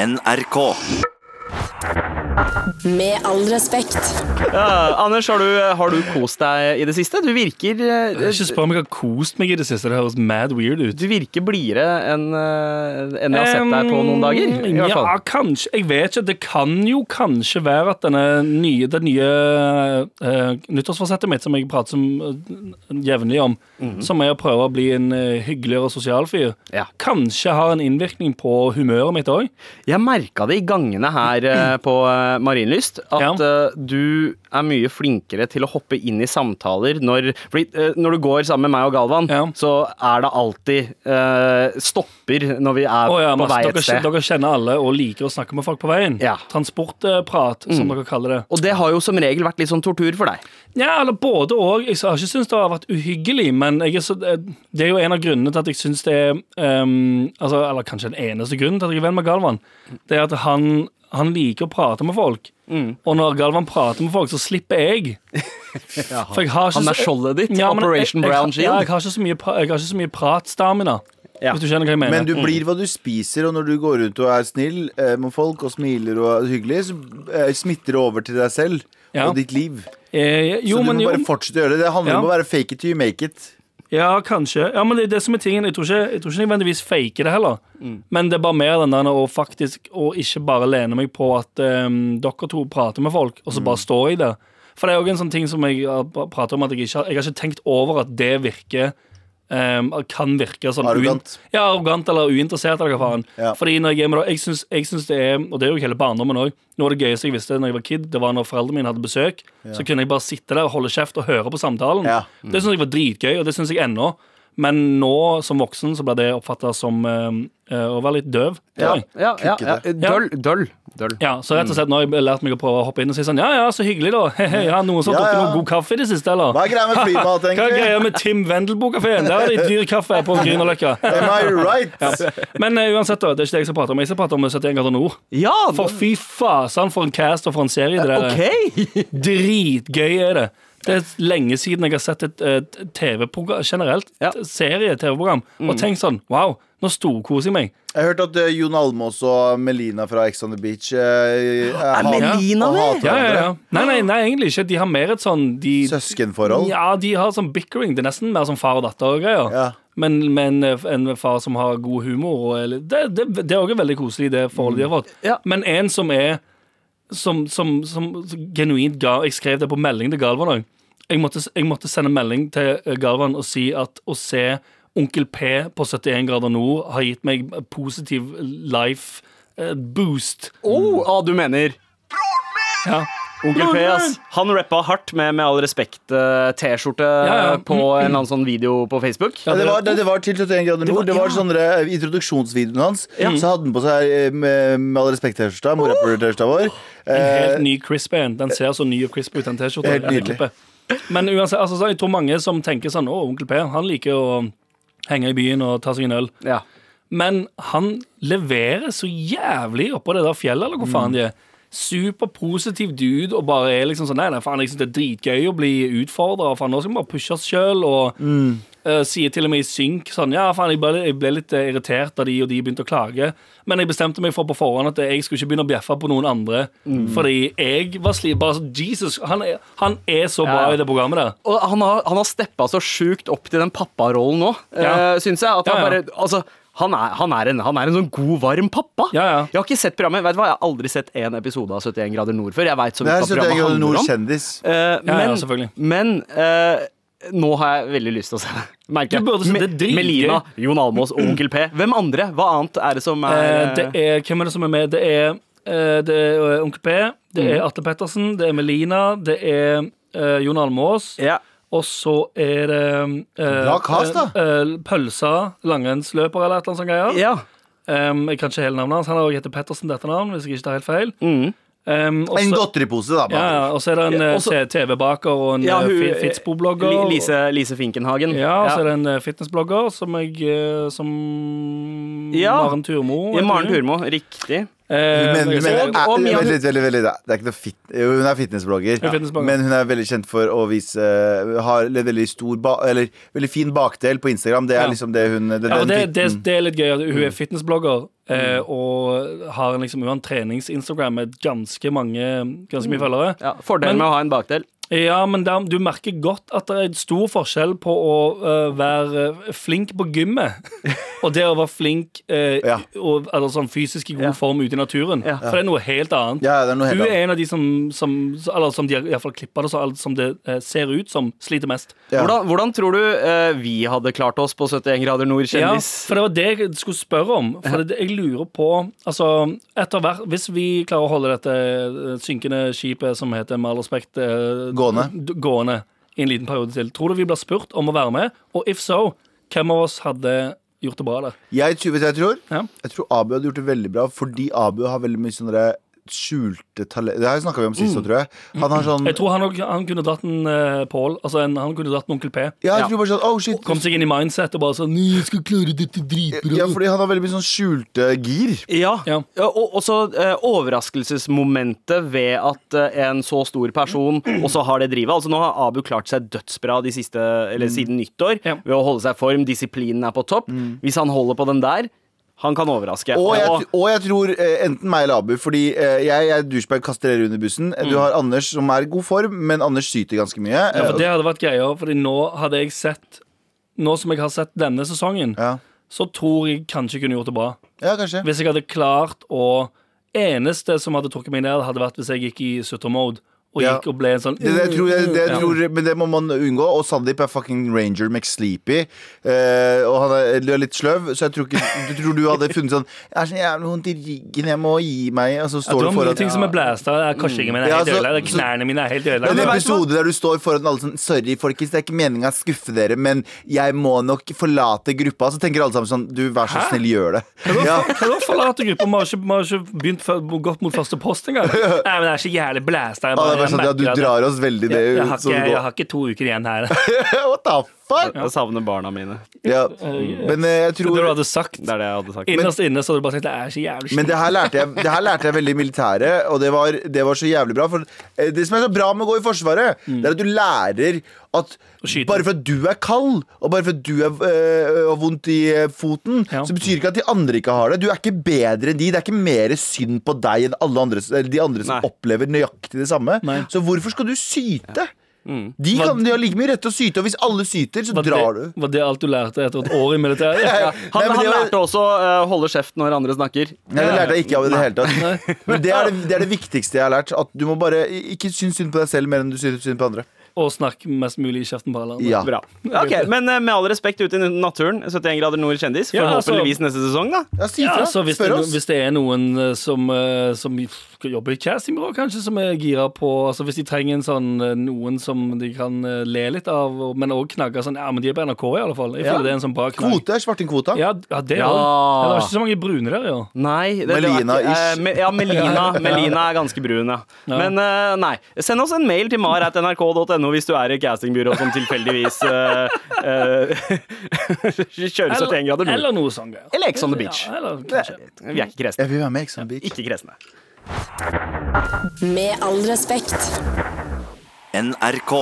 NRK. Med all respekt. Ja, Anders, har du, har du kost deg i det siste? Du virker eh, Ikke spør om jeg har kost meg i det siste. Det høres mad weird ut. Du virker blidere enn eh, enn jeg har sett deg på noen dager. I hvert Ja, fall. kanskje. Jeg vet ikke. Det kan jo kanskje være at denne nye, det nye uh, nyttårsforsettet mitt, som jeg prater som, uh, jevnlig om, som er å prøve å bli en uh, hyggeligere sosial fyr, Ja. kanskje har en innvirkning på humøret mitt òg. Jeg merka det i gangene her eh, på eh, Marienlyst, at Ja. eh, du er mye flinkere til å hoppe inn i samtaler når Fordi eh, når du går sammen med meg og Galvan, Ja. så er det alltid uh, stopper når vi er oh, ja, på vei et dere, sted. dere kjenner alle og liker å snakke med folk på veien. Transportprat, som dere kaller det. Og det har jo som regel vært litt sånn tortur for deg. Ja, eller både og. Jeg har ikke syntes det har vært uhyggelig, men er så, det er jo en av grunnene til at jeg syns det er um, altså, Eller kanskje den eneste grunnen til at jeg er venn med Galvan. Det er at han, han liker å prate med folk. Og når Galvan prater med folk, så slipper jeg. For jeg har ikke Han er skjoldet ditt, Ja, Operation jeg, jeg, Brown Shield? ja, jeg har ikke så mye, pra- jeg har ikke så mye pratstamina. Ja. Hvis du skjønner hva jeg mener. Men du blir hva du spiser, og når du går rundt og er snill eh, med folk og smiler og er hyggelig, så eh, smitter det over til deg selv Ja. og ditt liv. eh, jo, så du men må jo, bare fortsette å gjøre det. Det handler Ja. om å være fake it till you make it. Ja, kanskje. Ja, men det er det som er tingen. Jeg tror ikke jeg tror ikke nødvendigvis faker det heller. Mm. Men det er bare mer den der å faktisk Å ikke bare lene meg på at um, dere to prater med folk, og så Mm. bare stå i det. For det er òg en sånn ting som jeg har om at jeg ikke Jeg har ikke tenkt over at det virker ehm, kan virke sånn Arrogant. Ja, arrogant eller uinteressert. Eller hva faen. Ja. Fordi når jeg er med da, jeg syns, jeg syns det er Og det er jo hele barndommen òg. Noe av det gøyeste jeg visste når jeg var kid, det var når foreldrene mine hadde besøk. Så kunne jeg bare sitte der og holde kjeft og høre på samtalen. Ja. Det syns jeg var dritgøy, og det syns jeg ennå. Men nå som voksen så ble det oppfatta som eh, eh, å være litt døv. Ja. Ja, ja, ja. Døll, døll. døll. Ja, så rett og slett nå har jeg lært meg å prøve å hoppe inn og si sånn Ja, ja, så hyggelig, da. Hehe, ja, noen som har Ja, drukket ja. noe god kaffe i det siste, eller? Hva er greia med flymat, Hva er greia med Tim Wendelboe-kafeen? Der er det dyr kaffe på Grünerløkka. Am I right? Men uh, uansett, da, det er ikke det jeg skal prate om. Jeg skal prate om 71 grader nord. Ja, For fy faen, for en cast og for en serie det der er. OK! Dritgøy er det. Det er lenge siden jeg har sett et, et TV-program generelt. Ja. et Serie-TV-program. Og tenkt sånn Wow, nå storkoser jeg meg. Jeg har hørt at eh, Jon Almås og Melina fra Ex on the Beach eh, er Melina med? Ja, ja, ja. Nei, nei, nei, egentlig ikke. De har mer et sånn de, Søskenforhold. Ja, de har sånn bickering. Det er nesten mer som far og datter-greier. Ja. Men med en, en far som har god humor. Og, eller- det, det, det er også veldig koselig, det forholdet de har fått. Ja. Men en som er som, som, som genuint ga Jeg skrev det på melding til Galvan òg. Jeg, jeg måtte sende melding til eh, Galvan og si at å se Onkel P på 71 grader nord har gitt meg positiv life boost. boost. Oh, ah, du mener Ja. Onkel P, ass. Han rappa hardt med Med all respekt eh, Ja, ja. på en eller annen sånn video på Facebook. Ja, det, var, det, det var til 71 grader nord. Det var ja. sånn eh, introduksjonsvideoen hans. Så hadde han på seg eh, med, med all respekt T-skjorta. Morapper-T-skjorta vår. En helt ny crisp en. Den ser så ny og crisp ut, den T-skjorta. Men uansett, altså, så jeg tror mange som tenker sånn Å, onkel P, han liker å henge i byen og ta seg en øl. Ja. Men han leverer så jævlig oppå det der fjellet, eller hvor faen de er. Superpositiv dude og bare er liksom sånn Nei, nei, faen, jeg synes det er dritgøy å bli utfordra. Faen, nå skal vi bare pushe oss sjøl. Og eh, sier til og med i synk sånn Ja, faen, jeg ble, jeg ble litt eh, irritert da de og de begynte å klage. Men jeg bestemte meg for på forhånd at jeg skulle ikke begynne å bjeffe på noen andre. Fordi jeg var slitt. Bare så Jesus, han er, han er så bra Ja. i det programmet der. Og han har, han har steppa så sjukt opp til den papparollen nå, Ja. uh, syns jeg. At han Ja, ja. bare Altså, han er, han, er en, han er en sånn god, varm pappa. Ja, ja. Jeg har ikke sett programmet. Vet du hva, Jeg har aldri sett én episode av 71 grader nord før. Jeg vet så mye er hva programmet handler nord om. kjendis. Eh, Ja, ja, men selvfølgelig. men eh, nå har jeg veldig lyst til å se det. Merker jeg. Du burde se det, det. Melina, Jon Almaas og Onkel P. Hvem andre? Hva annet er det som er uh, det er, hvem er det som er med? Det er, eh, det er Onkel P, det Mm. er Atle Pettersen, det er Melina, det er eh, Jon Almaas. ja. Og så er det eh, Bra cast, da. eh, eh, Pølsa, langrennsløper eller et eller annet sånt greier. ja. Um, jeg kan ikke hele navnet hans. Han har også heter Pettersen dette etternavn, hvis jeg ikke tar helt feil. Mm. Um, også, En godteripose, da. ja, bare. ja, og så er det en Ja, eh, TV-baker og en Ja, ja, hun- Fitsbo-blogger. Lise, Lise Finkenhagen. Ja, og så er det en eh, fitnessblogger som jeg eh, Som Ja. Maren Turmo. Ja, Maren. Turmo. Riktig. Eh, Men, men, og- og er, veldig, veldig, veldig, det er ikke noe fit, jo, hun er fitnessblogger, er men hun er veldig kjent for å vise Har en veldig stor ba, Eller veldig fin bakdel på Instagram. Det er Ja. liksom det hun det, Ja, og det, det, det er litt gøy at hun er fitnessblogger Mm. og har en, liksom, hun har en trenings-Instagram med ganske mange Ganske mye følgere. Ja, Fordelen Men- med å ha en bakdel. Ja, men der, du merker godt at det er stor forskjell på å uh, være flink på gymmet og det å være flink eh, Ja. og, eller sånn fysisk i god Ja. form ute i naturen. Ja. For det er noe helt annet. Ja, det er noe helt annet. er en av de som, som Eller som de har i hvert fall klippa det, så alt som det eh, ser ut som, sliter mest. Ja. Hvordan, hvordan tror du eh, vi hadde klart oss på 71 grader nord Ja, kjendis? for det var det jeg skulle spørre om. For det, jeg lurer på Altså, etter hvert Hvis vi klarer å holde dette eh, synkende skipet som heter med all respekt eh, Gående. d- gående i en liten periode til, tror du vi blir spurt om å være med? Og if so, hvem av oss hadde gjort det bra der? Jeg tror, vet du hva jeg tror? Ja. Jeg tror Abu hadde gjort det veldig bra, fordi Abu har veldig mye sånne skjulte talent Det her snakka vi om sist, Mm. tror jeg. Han har sånn Jeg tror han, også- han kunne dratt en uh, Paul. Altså en, han kunne dratt en Onkel P. Ja, jeg Ja. tror bare sånn Oh, shit. Kom seg inn i mindset og bare sånn «Nei, Jeg skal klare dette dritbra. Ja, fordi han har veldig mye sånn skjulte gir. Ja, Ja. Ja, og også uh, overraskelsesmomentet ved at uh, en så stor person også har det drivet. Altså Nå har Abu klart seg dødsbra de siste, eller siden nyttår Ja. ved å holde seg i form. Disiplinen er på topp. Hvis han holder på den der, han kan overraske. Og jeg, Og- og jeg tror eh, enten meg eller Abu, fordi eh, jeg, jeg douchebag kaster dere under bussen. Du har Anders som er i god form, men Anders syter ganske mye. Ja, for Eh, det hadde vært greia, Fordi nå hadde jeg sett Nå som jeg har sett denne sesongen, ja. så tror jeg kanskje jeg kunne gjort det bra. ja, kanskje. Hvis jeg hadde klart å Eneste som hadde trukket meg ned, hadde vært hvis jeg gikk i sutter-mode. Og Ja. gikk og ble en sånn Det, det, tror jeg, det, Ja. tror, men det må man unngå. Og Sandeep er fucking Ranger McSleepy. Uh, og han er, litt sløv, så jeg tror ikke Du tror du hadde funnet sånn Jeg har så jævlig vondt i ryggen, jeg må gi meg. Og så står du foran ting som er blæsta. Korsryggen min er Ja, helt så- ødelagt. Knærne mine er helt Det ødelagt. en du episode der du står foran alle sånn Sorry, folkens, det er ikke meninga å skuffe dere, men jeg må nok forlate gruppa. Så tenker alle sammen sånn Du, vær så snill, gjør det. Ja. Hva forlate gruppa? Vi har ikke, begynt godt mot faste post engang. Nei, men det er så jævlig blæsta. Jeg, bare- bare sånn, ja, du drar oss veldig ned. jeg, jeg, har ikke, det jeg har ikke to uker igjen her. What the fuck? Jeg savner barna mine. Ja. Men jeg tror Det du hadde sagt Det er det jeg hadde sagt. Innerst inne så hadde du bare sagt det er så jævlig Men det her lærte jeg, det her lærte jeg veldig i militæret, og det var, det var så jævlig bra. For eh, det som er så bra med å gå i Forsvaret, det er at du lærer at bare for at du er kald, og bare for at du har øh, vondt i eh, foten, Ja. så betyr ikke at de andre ikke har det. Du er ikke bedre enn de. Det er ikke mer synd på deg enn alle andre, eller de andre som opplever nøyaktig det samme. Nei. Så hvorfor skal du syte? De, Hva- kan, de har like mye rett til å syte, og hvis alle syter, så drar det, du. var det alt du lærte etter et år i militæret? Ja, Han, Nei, han var- lærte også å holde kjeft når andre snakker. Nei, det lærte jeg ikke av i det hele tatt. Men det er det, det er det viktigste jeg har lært. At du må bare ikke synes synd på deg selv mer enn du synes synd på andre. Og snakk mest mulig i kjeften på alle andre. Ja. Bra. Okay, Men eh, med all respekt ute i naturen, 71 grader nord kjendis. Ja, altså- Forhåpentligvis neste sesong, da. Ja, si Ja, ifra. altså, hvis, det, Spør oss. hvis det er noen eh, som, eh, som jobber i castingbyrå, kanskje, som er gira på altså Hvis de trenger en sånn eh, noen som de kan eh, le litt av, og- men òg knagge sånn Ja, men de er på NRK, i alle fall. Jeg Ja. føler det er en sånn bra knagg. Kvote. Svartingkvota. Ja, ja, det Ja. òg. Det var ikke så mange brune der, ja. Nei. Det, det var Melina-ish. eh, me, ja, Melina. Melina er ganske brun, ja. Ja. Men eh, nei. Send oss en mail til mar.nrk.no hvis du er i castingbyrå som tilfeldigvis uh, kjører 71 grader nord. eller noe sånt. Eller Ex on the beach. Ja, eller. Vi er ikke kresne. Jeg vil være med, on the Beach. Ikke kresne. Med all respekt. NRK.